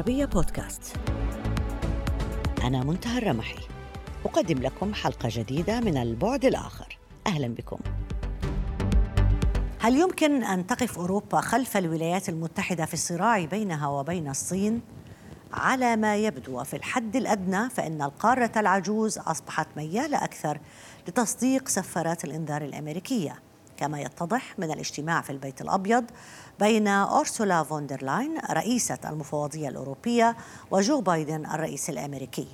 العربية بودكاست. أنا منتهى الرمحي. أقدم لكم حلقة جديدة من البعد الآخر. أهلا بكم. هل يمكن أن تقف أوروبا خلف الولايات المتحدة في الصراع بينها وبين الصين؟ على ما يبدو وفي الحد الأدنى فإن القارة العجوز أصبحت ميالة أكثر لتصديق سفارات الإنذار الأمريكية. كما يتضح من الاجتماع في البيت الأبيض بين أورسولا فوندرلاين رئيسة المفوضية الأوروبية وجو بايدن الرئيس الأمريكي.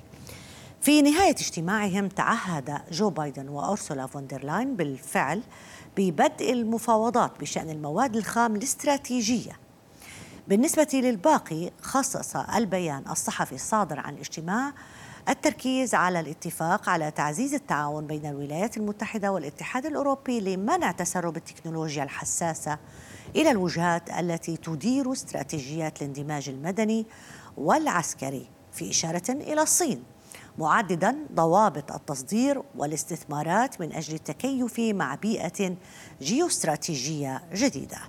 في نهاية اجتماعهم تعهد جو بايدن وأورسولا فوندرلاين بالفعل ببدء المفاوضات بشأن المواد الخام الاستراتيجية. بالنسبة للباقي خصص البيان الصحفي الصادر عن الاجتماع التركيز على الاتفاق على تعزيز التعاون بين الولايات المتحدة والاتحاد الأوروبي لمنع تسرب التكنولوجيا الحساسة إلى الوجهات التي تدير استراتيجيات الاندماج المدني والعسكري في إشارة إلى الصين معددا ضوابط التصدير والاستثمارات من أجل التكيف مع بيئة جيوستراتيجية جديدة.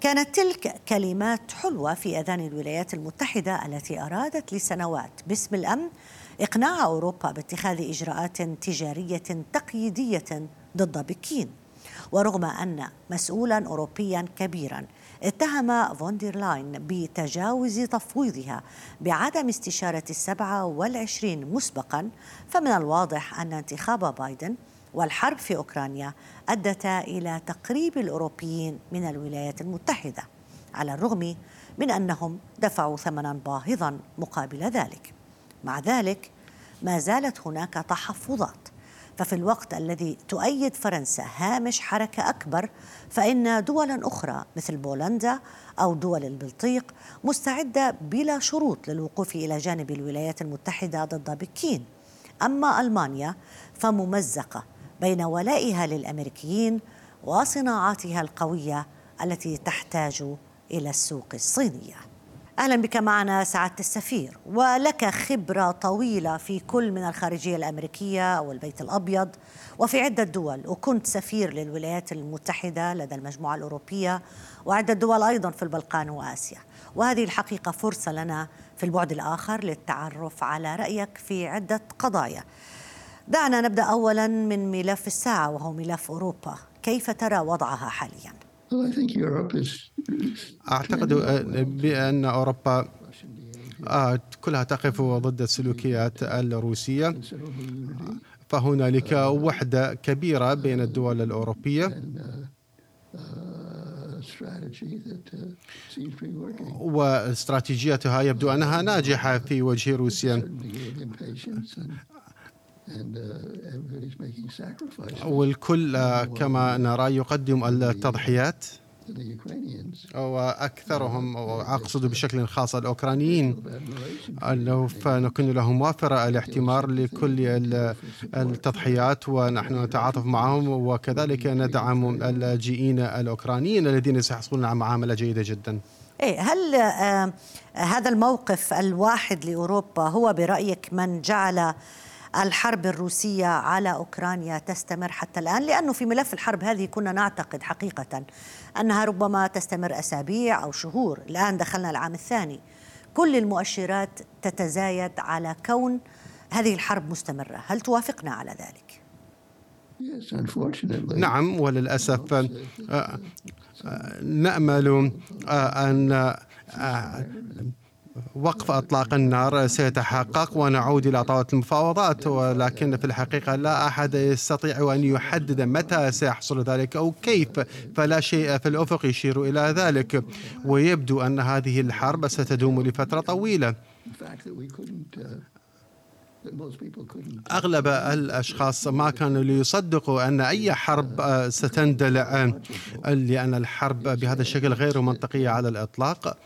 كانت تلك كلمات حلوة في أذان الولايات المتحدة التي أرادت لسنوات باسم الأمن إقناع أوروبا باتخاذ إجراءات تجارية تقييدية ضد بكين. ورغم أن مسؤولا أوروبيا كبيرا اتهم فوندرلاين بتجاوز تفويضها بعدم استشارة السبعة والعشرين مسبقا. فمن الواضح أن انتخاب بايدن والحرب في أوكرانيا أدتا إلى تقريب الأوروبيين من الولايات المتحدة على الرغم من أنهم دفعوا ثمنا باهظا مقابل ذلك. مع ذلك ما زالت هناك تحفظات. ففي الوقت الذي تؤيد فرنسا هامش حركة أكبر فإن دولا أخرى مثل بولندا أو دول البلطيق مستعدة بلا شروط للوقوف إلى جانب الولايات المتحدة ضد بكين. أما ألمانيا فممزقة بين ولائها للأمريكيين وصناعاتها القوية التي تحتاج إلى السوق الصينية. أهلا بك معنا سعادة السفير. ولك خبرة طويلة في كل من الخارجية الأمريكية والبيت الأبيض وفي عدة دول. وكنت سفير للولايات المتحدة لدى المجموعة الأوروبية وعدة دول أيضا في البلقان وآسيا. وهذه الحقيقة فرصة لنا في البعد الآخر للتعرف على رأيك في عدة قضايا. دعنا نبدأ اولا من ملف الساعة وهو ملف أوروبا. كيف ترى وضعها حاليا؟ أعتقد بأن أوروبا آه، كلها تقف ضد السلوكيات الروسية. فهنالك وحدة كبيرة بين الدول الأوروبية. واستراتيجيتها يبدو أنها ناجحة في وجه روسيا. والكل كما نرى يقدم التضحيات. وأكثرهم وأقصد بشكل خاص الأوكرانيين. فنكون لهم وافر الاحتمار لكل التضحيات ونحن نتعاطف معهم وكذلك ندعم اللاجئين الأوكرانيين الذين سيحصلون على معاملة جيدة جدا. إيه هل آه هذا الموقف الواحد لأوروبا هو برأيك من جعل الحرب الروسية على أوكرانيا تستمر حتى الآن لأنه في ملف الحرب هذه كنا نعتقد حقيقة أنها ربما تستمر أسابيع أو شهور. الآن دخلنا العام الثاني. كل المؤشرات تتزايد على كون هذه الحرب مستمرة. هل توافقنا على ذلك؟ نعم وللأسف آه، آه، نأمل آه، أن وقف أطلاق النار سيتحقق ونعود إلى طاولة المفاوضات ولكن في الحقيقة لا أحد يستطيع أن يحدد متى سيحصل ذلك أو كيف فلا شيء في الأفق يشير إلى ذلك. ويبدو أن هذه الحرب ستدوم لفترة طويلة. أغلب الأشخاص ما كانوا ليصدقوا أن أي حرب ستندلع لأن الحرب بهذا الشكل غير منطقية على الإطلاق.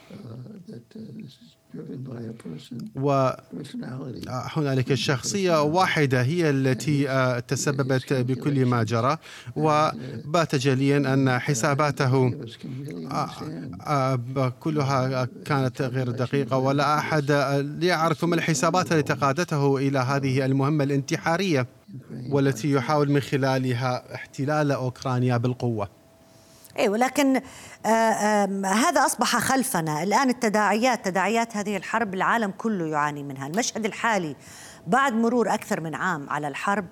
وهنالك شخصية واحدة هي التي آه، تسببت بكل ما جرى وبات جليا أن حساباته آه، آه، كلها كانت غير دقيقة ولا أحد يعرف ما الحسابات التي قادته إلى هذه المهمة الانتحارية والتي يحاول من خلالها احتلال أوكرانيا بالقوة. اي ولكن آه هذا أصبح خلفنا. الآن التداعيات تداعيات هذه الحرب العالم كله يعاني منها. المشهد الحالي بعد مرور أكثر من عام على الحرب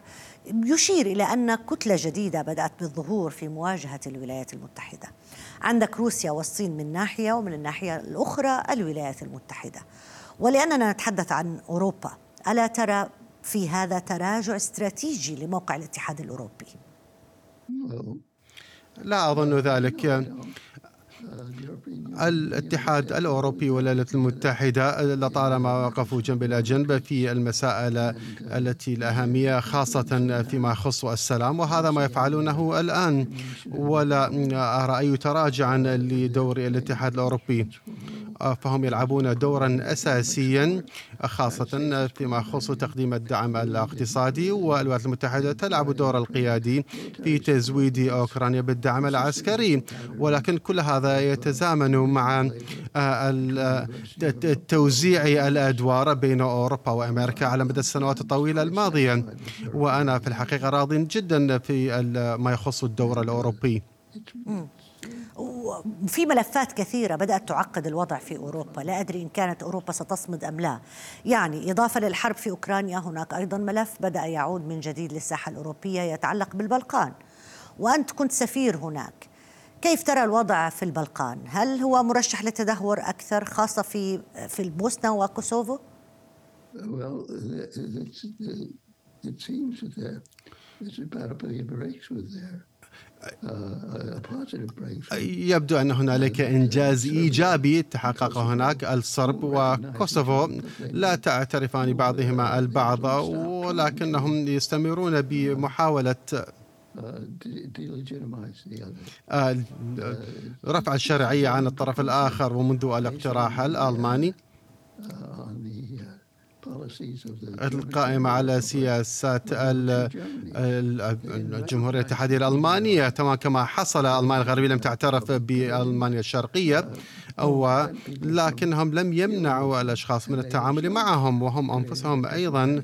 يشير إلى أن كتلة جديدة بدأت بالظهور في مواجهة الولايات المتحدة. عندك روسيا والصين من ناحية ومن الناحية الأخرى الولايات المتحدة. ولأننا نتحدث عن أوروبا ألا ترى في هذا تراجع استراتيجي لموقع الاتحاد الأوروبي؟ لا أظن ذلك. الاتحاد الأوروبي والولايات المتحدة لطالما وقفوا جنب إلى جنب في المسائل التي الأهمية خاصة فيما يخص السلام وهذا ما يفعلونه الآن. ولا ارى اي تراجعا لدور الاتحاد الأوروبي. فهم يلعبون دورا أساسيا خاصة فيما يخص تقديم الدعم الاقتصادي والولايات المتحدة تلعب دور القيادي في تزويد أوكرانيا بالدعم العسكري. ولكن كل هذا يتزامن مع آه، توزيع الأدوار بين أوروبا وأمريكا على مدى السنوات الطويلة الماضية. وأنا في الحقيقة راض جدا في ما يخص الدور الأوروبي. في ملفات كثيرة بدأت تعقد الوضع في أوروبا لا أدري إن كانت أوروبا ستصمد أم لا يعني إضافة للحرب في أوكرانيا هناك أيضا ملف بدأ يعود من جديد للساحة الأوروبية يتعلق بالبلقان وأنت كنت سفير هناك كيف ترى الوضع في البلقان؟ هل هو مرشح للتدهور أكثر خاصة في في البوسنة وكوسوفو؟ Well, it seems that there's a breaks with there. يبدو أن هنالك إنجاز إيجابي تحقق هناك الصرب وكوسوفو. لا تعترفان بعضهما البعض ولكنهم يستمرون بمحاولة آه، رفع الشرعية عن الطرف الآخر ومنذ الاقتراح الألماني. القائمة على سياسات الجمهورية الاتحادية الألمانية. تمام كما حصل ألمانيا الغربية لم تعترف بألمانيا الشرقية أو لكنهم لم يمنعوا الأشخاص من التعامل معهم وهم أنفسهم أيضا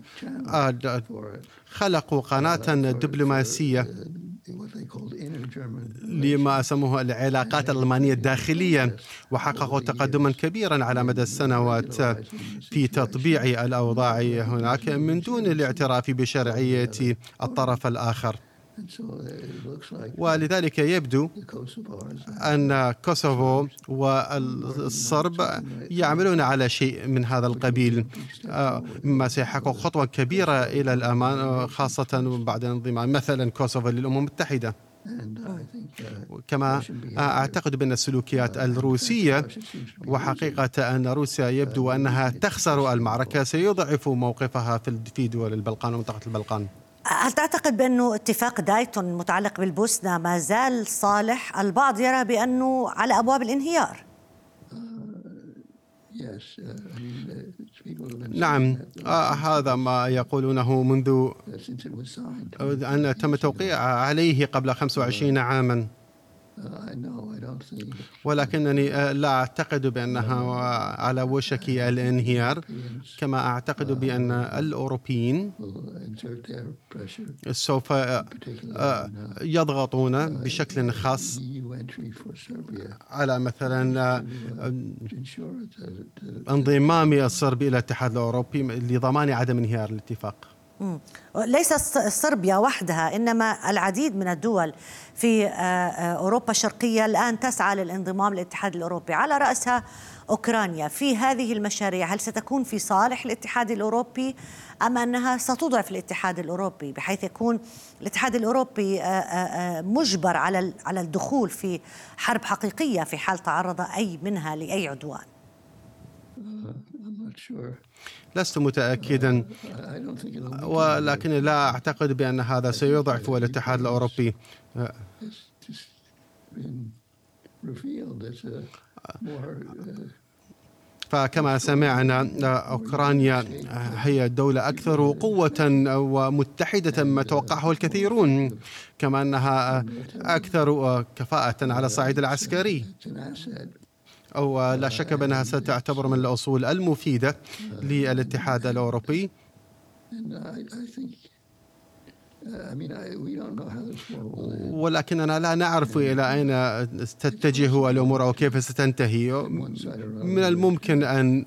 خلقوا قناة دبلوماسية. لما أسموه العلاقات الألمانية الداخلية وحققوا تقدما كبيرا على مدى السنوات. في تطبيع الأوضاع هناك من دون الاعتراف بشرعية الطرف الآخر. ولذلك يبدو أن كوسوفو والصرب يعملون على شيء من هذا القبيل. مما سيحقق خطوة كبيرة إلى الأمان خاصة بعد انضمام مثلا كوسوفو للأمم المتحدة. كما أعتقد بأن السلوكيات الروسية وحقيقة أن روسيا يبدو أنها تخسر المعركة سيضعف موقفها في دول البلقان ومنطقة البلقان. هل تعتقد بأنه اتفاق دايتون المتعلق بالبوسنة ما زال صالح؟ البعض يرى بأنه على أبواب الانهيار نعم آه هذا ما يقولونه منذ أن تم توقيع عليه قبل 25 عاما ولكنني آه، لا أعتقد بأنها على وشك الانهيار. كما أعتقد بأن الأوروبيين سوف يضغطون بشكل خاص على مثلا انضمام الصرب إلى الاتحاد الأوروبي لضمان عدم انهيار الاتفاق. ليس صربيا وحدها إنما العديد من الدول في آه، آه، أوروبا الشرقية الآن تسعى للانضمام للاتحاد الأوروبي. على رأسها أوكرانيا. في هذه المشاريع هل ستكون في صالح الاتحاد الأوروبي أم أنها ستضعف الاتحاد الأوروبي بحيث يكون الاتحاد الأوروبي آه، مجبر على على الدخول في حرب حقيقية في حال تعرض أي منها لأي عدوان؟ لست متأكدا. ولكن لا أعتقد بأن هذا سيضعف الاتحاد الأوروبي. فكما سمعنا أوكرانيا هي الدولة أكثر قوة ومتحدة مما توقعه الكثيرون كما أنها أكثر كفاءة على الصعيد العسكري. أو لا شك بأنها ستعتبر من الأصول المفيدة للاتحاد الأوروبي. ولكننا لا نعرف إلى أين تتجه الأمور أو كيف ستنتهي. من الممكن أن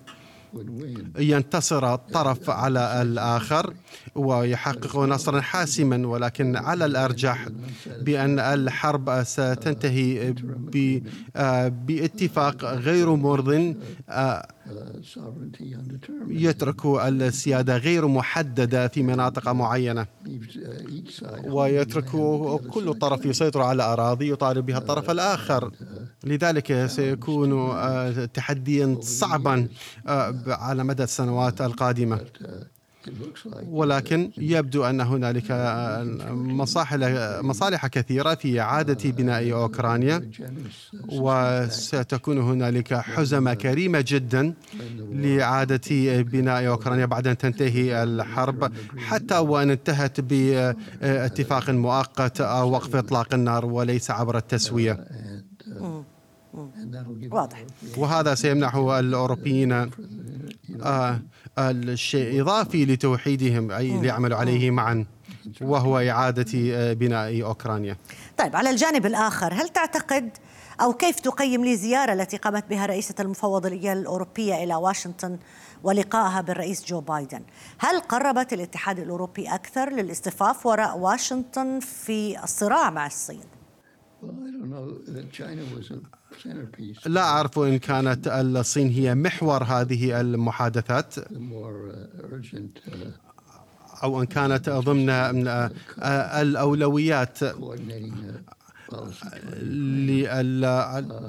ينتصر الطرف على الآخر ويحقق نصرا حاسما ولكن على الأرجح بأن الحرب ستنتهي باتفاق غير مرض يترك السيادة غير محددة في مناطق معينة. ويترك كل طرف يسيطر على أراضي يطالب بها الطرف الآخر. لذلك سيكون تحديا صعبا على مدى السنوات القادمة. ولكن يبدو أن هنالك مصالح كثيرة في إعادة بناء أوكرانيا وستكون هنالك حزمة كريمة جدا لإعادة بناء أوكرانيا بعد أن تنتهي الحرب حتى وأن انتهت باتفاق مؤقت أو وقف إطلاق النار وليس عبر التسوية. واضح. وهذا سيمنح الأوروبيين آه الشيء إضافي لتوحيدهم أي ليعملوا عليه معا وهو إعادة آه، بناء أوكرانيا. طيب على الجانب الآخر هل تعتقد أو كيف تقيم لي الزيارة التي قامت بها رئيسة المفوضية الأوروبية إلى واشنطن ولقائها بالرئيس جو بايدن؟ هل قربت الاتحاد الأوروبي أكثر للاصطفاف وراء واشنطن في الصراع مع الصين؟ لا أعرف إن كانت الصين هي محور هذه المحادثات. Uh, أو إن كانت ضمن uh, الأولويات.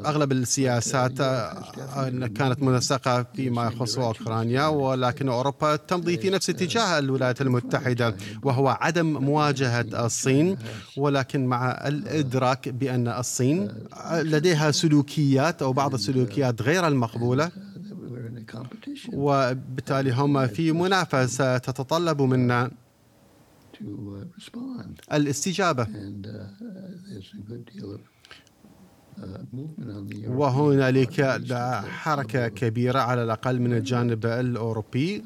أغلب السياسات كانت منسقة فيما يخص أوكرانيا ولكن أوروبا تمضي في نفس اتجاه الولايات المتحدة وهو عدم مواجهة الصين ولكن مع الإدراك بأن الصين لديها سلوكيات أو بعض السلوكيات غير المقبولة وبالتالي هم في منافسة تتطلب منا Uh, الاستجابة. Uh, uh, وهنالك حركة كبيرة على الأقل من الجانب الأوروبي.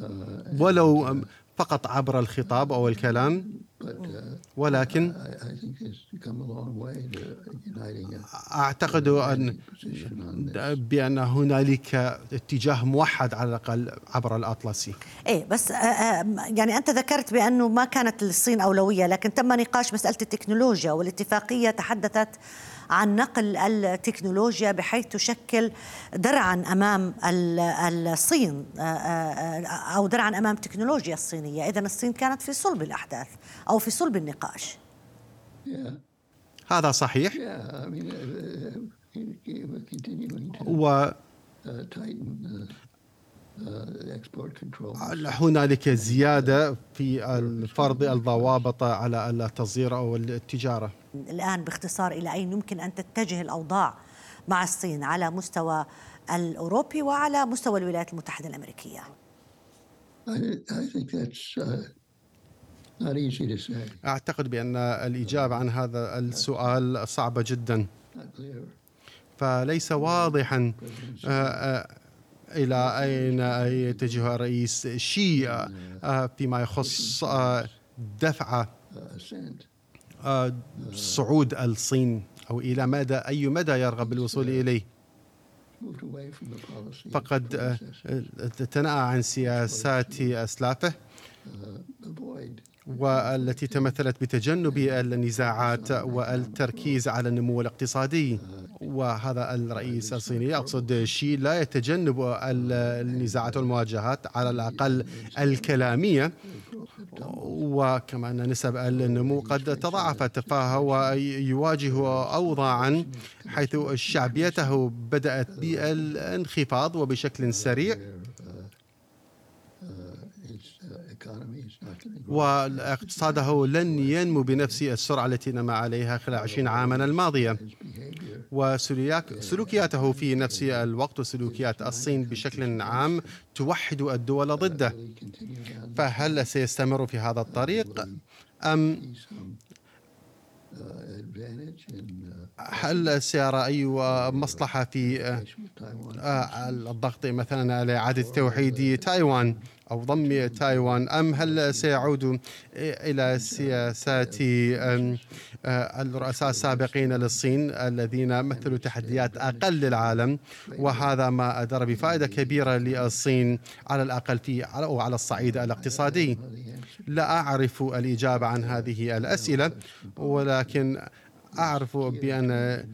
ولو فقط عبر الخطاب أو الكلام. ولكن أعتقد أن بأن هنالك اتجاه موحد على الأقل عبر الأطلسي. إيه بس يعني أنت ذكرت بأنه ما كانت للصين أولوية لكن تم نقاش مسألة التكنولوجيا والاتفاقية تحدثت عن نقل التكنولوجيا بحيث تشكل درعا أمام الصين أو درعا أمام التكنولوجيا الصينية، اذا الصين كانت في صلب الأحداث أو في صلب النقاش. هذا صحيح. و هنالك زيادة في فرض الضوابط على التصدير أو التجارة الآن باختصار إلى أين يمكن أن تتجه الأوضاع مع الصين على مستوى الأوروبي وعلى مستوى الولايات المتحدة الأمريكية؟ أعتقد بأن الإجابة عن هذا السؤال صعبة جدا. فليس واضحا إلى أين يتجه الرئيس شي آه، فيما يخص آه، دفع آه، صعود الصين أو إلى مدى أي مدى يرغب بالوصول إليه؟ فقد تنأى عن سياسات أسلافه والتي تمثلت بتجنب النزاعات والتركيز على النمو الاقتصادي. وهذا الرئيس الصيني أقصد شي لا يتجنب النزاعات والمواجهات على الأقل الكلامية. وكما أن نسب النمو قد تضاعفت فهو يواجه أوضاعا حيث شعبيته بدأت بالانخفاض وبشكل سريع. وإقتصاده لن ينمو بنفس السرعة التي نما عليها خلال 20 عاما الماضية. وسلوكياته في نفس الوقت وسلوكيات الصين بشكل عام توحد الدول ضده. فهل سيستمر في هذا الطريق؟ أم هل سيرى أي مصلحة في الضغط مثلا على إعادة توحيد تايوان؟ أو ضم تايوان أم هل سيعود إلى سياسات الرؤساء السابقين للصين الذين مثلوا تحديات أقل للعالم؟ وهذا ما أدر بفائدة كبيرة للصين على الأقل في أو على الصعيد الاقتصادي. لا أعرف الإجابة عن هذه الأسئلة ولكن أعرف بأن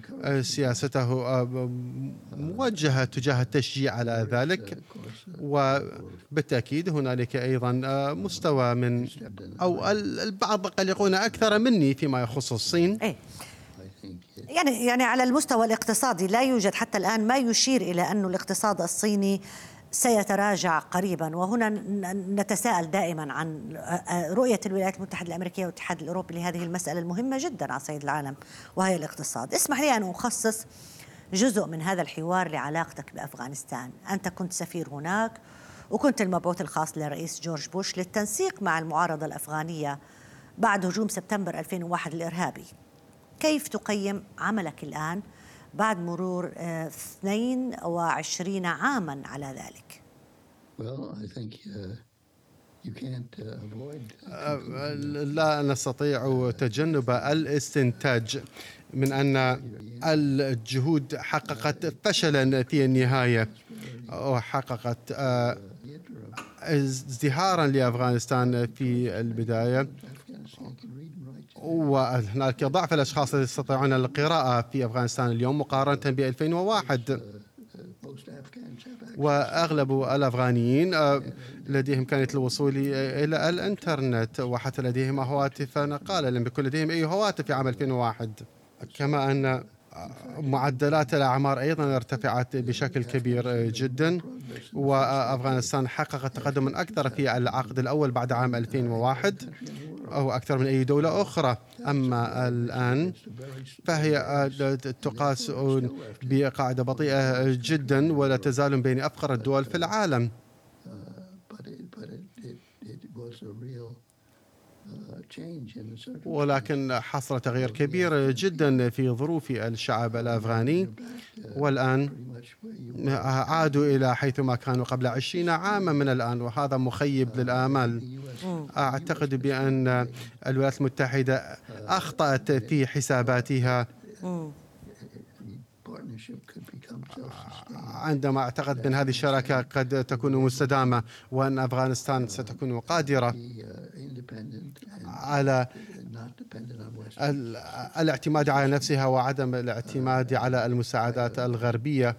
سياسته موجهة تجاه التشجيع على ذلك. وبالتأكيد هنالك أيضا مستوى من أو البعض قلقون أكثر مني فيما يخص الصين. إيه؟ يعني يعني على المستوى الاقتصادي لا يوجد حتى الآن ما يشير إلى أن الاقتصاد الصيني سيتراجع قريبا. وهنا نتساءل دائما عن رؤية الولايات المتحدة الأمريكية والاتحاد الأوروبي لهذه المسألة المهمة جدا على صعيد العالم وهي الاقتصاد. اسمح لي أن أخصص جزء من هذا الحوار لعلاقتك بأفغانستان. أنت كنت سفير هناك وكنت المبعوث الخاص للرئيس جورج بوش للتنسيق مع المعارضة الأفغانية بعد هجوم سبتمبر 2001 الإرهابي. كيف تقيم عملك الآن بعد مرور 22 عاما على ذلك. لا نستطيع تجنب الاستنتاج من أن الجهود حققت فشلا في النهاية وحققت ازدهارا لأفغانستان في البداية. وهناك ضعف الأشخاص الذين يستطيعون القراءة في أفغانستان اليوم مقارنة ب 2001 وأغلب الأفغانيين آه، لديهم كانت الوصول إلى الإنترنت وحتى لديهم هواتف نقالة لم يكن لديهم أي هواتف في عام 2001 كما أن معدلات الأعمار أيضا ارتفعت بشكل كبير جدا. وأفغانستان حققت تقدما أكثر في العقد الأول بعد عام 2001 أو أكثر من أي دولة أخرى. أما الآن فهي تقاس بقاعدة بطيئة جدا ولا تزال بين أفقر الدول في العالم. ولكن حصل تغيير كبير جدا في ظروف الشعب الأفغاني. والآن عادوا إلى حيث ما كانوا قبل عشرين عاما من الآن وهذا مخيب للآمال. أعتقد بأن الولايات المتحدة أخطأت في حساباتها. عندما أعتقد بأن هذه الشراكة قد تكون مستدامة وأن أفغانستان ستكون قادرة. على الاعتماد على نفسها وعدم الاعتماد على المساعدات الغربية.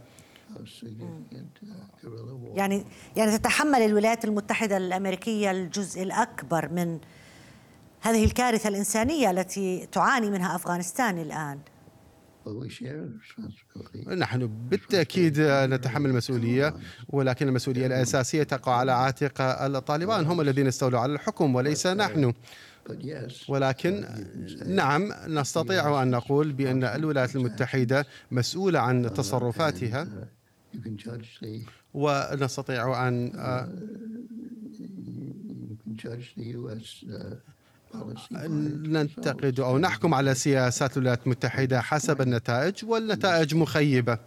يعني يعني تتحمل الولايات المتحدة الأمريكية الجزء الأكبر من هذه الكارثة الإنسانية التي تعاني منها أفغانستان الآن. نحن بالتأكيد نتحمل المسؤولية ولكن المسؤولية الأساسية تقع على عاتق الطالبان هم الذين استولوا على الحكم وليس نحن. ولكن نعم نستطيع أن نقول بأن الولايات المتحدة مسؤولة عن تصرفاتها. ونستطيع أن ننتقد أو نحكم على سياسات الولايات المتحدة حسب النتائج والنتائج مخيبة.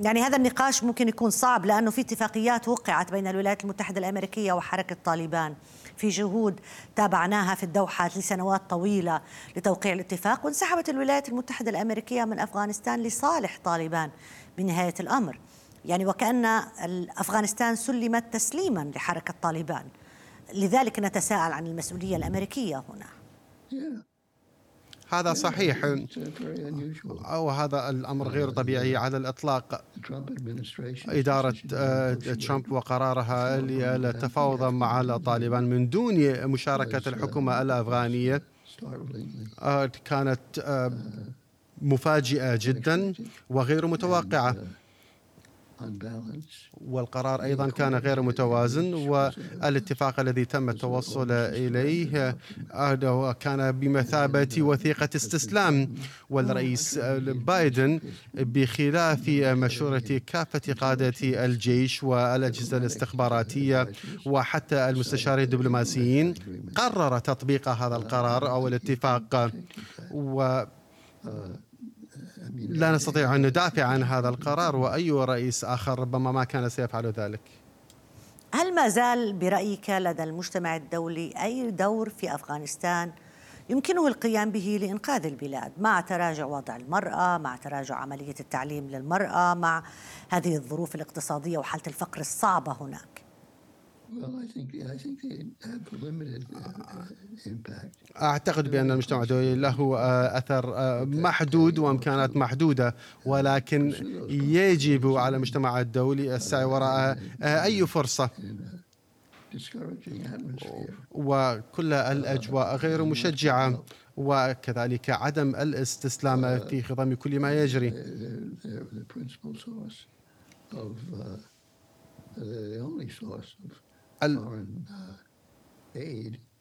يعني هذا النقاش ممكن يكون صعب لأنه في اتفاقيات وقعت بين الولايات المتحدة الأمريكية وحركة طالبان. في جهود تابعناها في الدوحة لسنوات طويلة لتوقيع الاتفاق وانسحبت الولايات المتحدة الأمريكية من أفغانستان لصالح طالبان بنهاية الأمر. يعني وكأن أفغانستان سلمت تسليما لحركة طالبان. لذلك نتساءل عن المسؤولية الأمريكية هنا. هذا صحيح. أو هذا الأمر غير طبيعي على الإطلاق. إدارة آه، ترامب وقرارها للتفاوض مع الطالبان من دون مشاركة الحكومة الأفغانية. آه، كانت آه، مفاجئة جدا وغير متوقعة. والقرار أيضا كان غير متوازن والاتفاق الذي تم التوصل إليه كان بمثابة وثيقة استسلام والرئيس بايدن بخلاف مشورة كافة قادة الجيش والأجهزة الاستخباراتية وحتى المستشارين الدبلوماسيين قرر تطبيق هذا القرار أو الاتفاق. و لا نستطيع أن ندافع عن هذا القرار وأي رئيس آخر ربما ما كان سيفعل ذلك. هل ما زال برأيك لدى المجتمع الدولي أي دور في أفغانستان يمكنه القيام به لإنقاذ البلاد؟ مع تراجع وضع المرأة مع تراجع عملية التعليم للمرأة مع هذه الظروف الاقتصادية وحالة الفقر الصعبة هناك. أعتقد بأن المجتمع الدولي له آه، أثر آه، محدود وإمكانات محدودة ولكن يجب على المجتمع الدولي السعي وراء آه، أي فرصة. وكل الأجواء غير مشجعة وكذلك عدم الاستسلام في خضم كل ما يجري.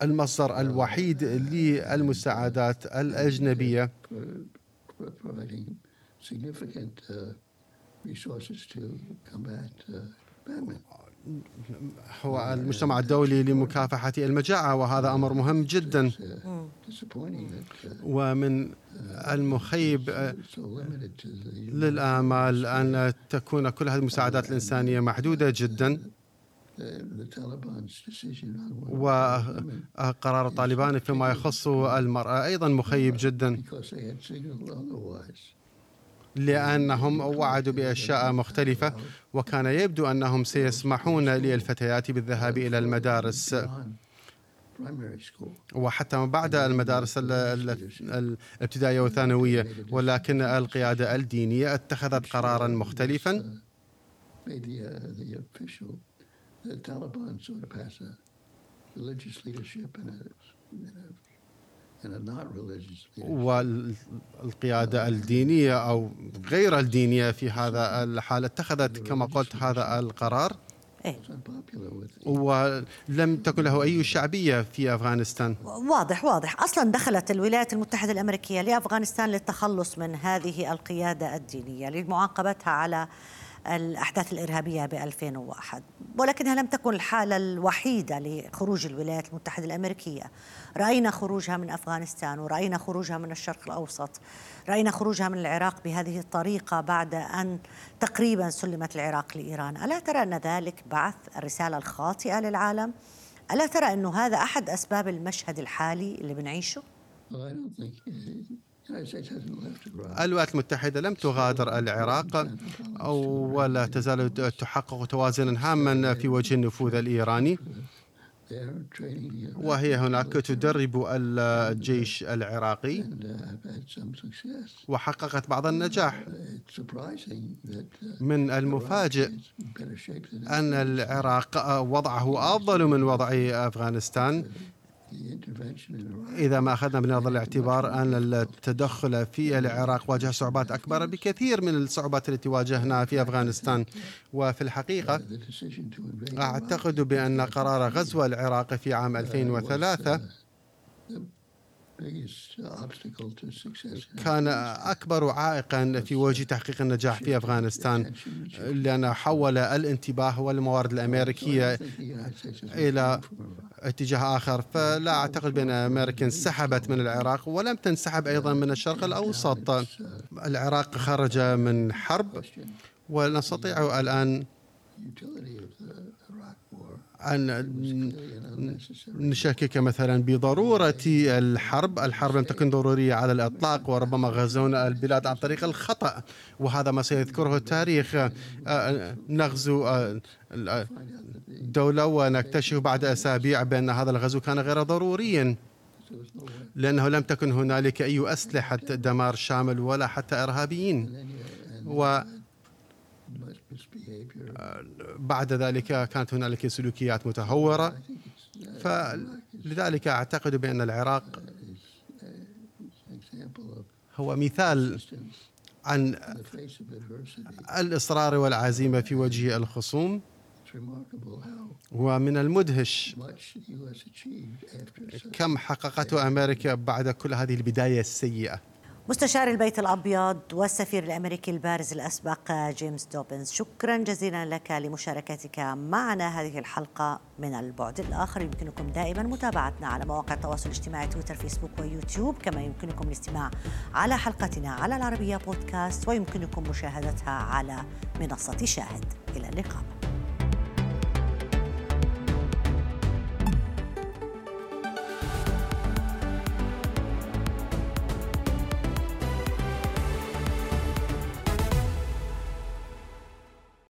المصدر الوحيد للمساعدات الأجنبية. هو المجتمع الدولي لمكافحة المجاعة وهذا أمر مهم جدا. ومن المخيب للآمال أن تكون كل هذه المساعدات الإنسانية محدودة جدا. وقرار الطالبان فيما يخص المرأة أيضا مخيب جدا. لأنهم وعدوا بأشياء مختلفة وكان يبدو أنهم سيسمحون للفتيات بالذهاب إلى المدارس. وحتى بعد المدارس الابتدائية والثانوية. ولكن القيادة الدينية اتخذت قرارا مختلفا. والقيادة الدينية أو غير الدينية في هذا الحال اتخذت كما قلت هذا القرار؟ إيه؟ ولم تكن له أي شعبية في أفغانستان؟ واضح واضح. أصلا دخلت الولايات المتحدة الأمريكية لأفغانستان للتخلص من هذه القيادة الدينية لمعاقبتها على الأحداث الإرهابية ب 2001 ولكنها لم تكن الحالة الوحيدة لخروج الولايات المتحدة الأمريكية رأينا خروجها من أفغانستان ورأينا خروجها من الشرق الأوسط رأينا خروجها من العراق بهذه الطريقة بعد أن تقريبا سلمت العراق لإيران ألا ترى أن ذلك بعث الرسالة الخاطئة للعالم؟ ألا ترى أنه هذا أحد أسباب المشهد الحالي اللي بنعيشه؟ الولايات المتحدة لم تغادر العراق ولا تزال تحقق توازنا هاما في وجه النفوذ الإيراني. وهي هناك تدرب الجيش العراقي وحققت بعض النجاح. من المفاجئ أن العراق وضعه أفضل من وضع أفغانستان إذا ما أخذنا بنظر الاعتبار أن التدخل في العراق واجه صعوبات أكبر بكثير من الصعوبات التي واجهناها في أفغانستان. وفي الحقيقة أعتقد بأن قرار غزو العراق في عام 2003 كان أكبر عائقا في وجه تحقيق النجاح في أفغانستان لأن حول الانتباه والموارد الأمريكية إلى اتجاه آخر. فلا أعتقد بأن أمريكا انسحبت من العراق ولم تنسحب أيضا من الشرق الأوسط. العراق خرج من حرب ونستطيع الآن أن نشكك مثلا بضرورة الحرب. الحرب لم تكن ضرورية على الإطلاق وربما غزونا البلاد عن طريق الخطأ وهذا ما سيذكره التاريخ. آه، نغزو آه، دولة ونكتشف بعد أسابيع بأن هذا الغزو كان غير ضروريا لأنه لم تكن هنالك أي أسلحة دمار شامل ولا حتى إرهابيين. و بعد ذلك كانت هنالك سلوكيات متهورة. فلذلك أعتقد بأن العراق هو مثال عن الإصرار والعزيمة في وجه الخصوم ومن المدهش كم حققته أمريكا بعد كل هذه البداية السيئة. مستشار البيت الأبيض والسفير الأمريكي البارز الأسبق جيمس دوبنز. شكرا جزيلا لك لمشاركتك معنا. هذه الحلقة من البعد الآخر. يمكنكم دائما متابعتنا على مواقع التواصل الاجتماعي تويتر فيسبوك ويوتيوب. كما يمكنكم الاستماع على حلقتنا على العربية بودكاست. ويمكنكم مشاهدتها على منصة شاهد. إلى اللقاء.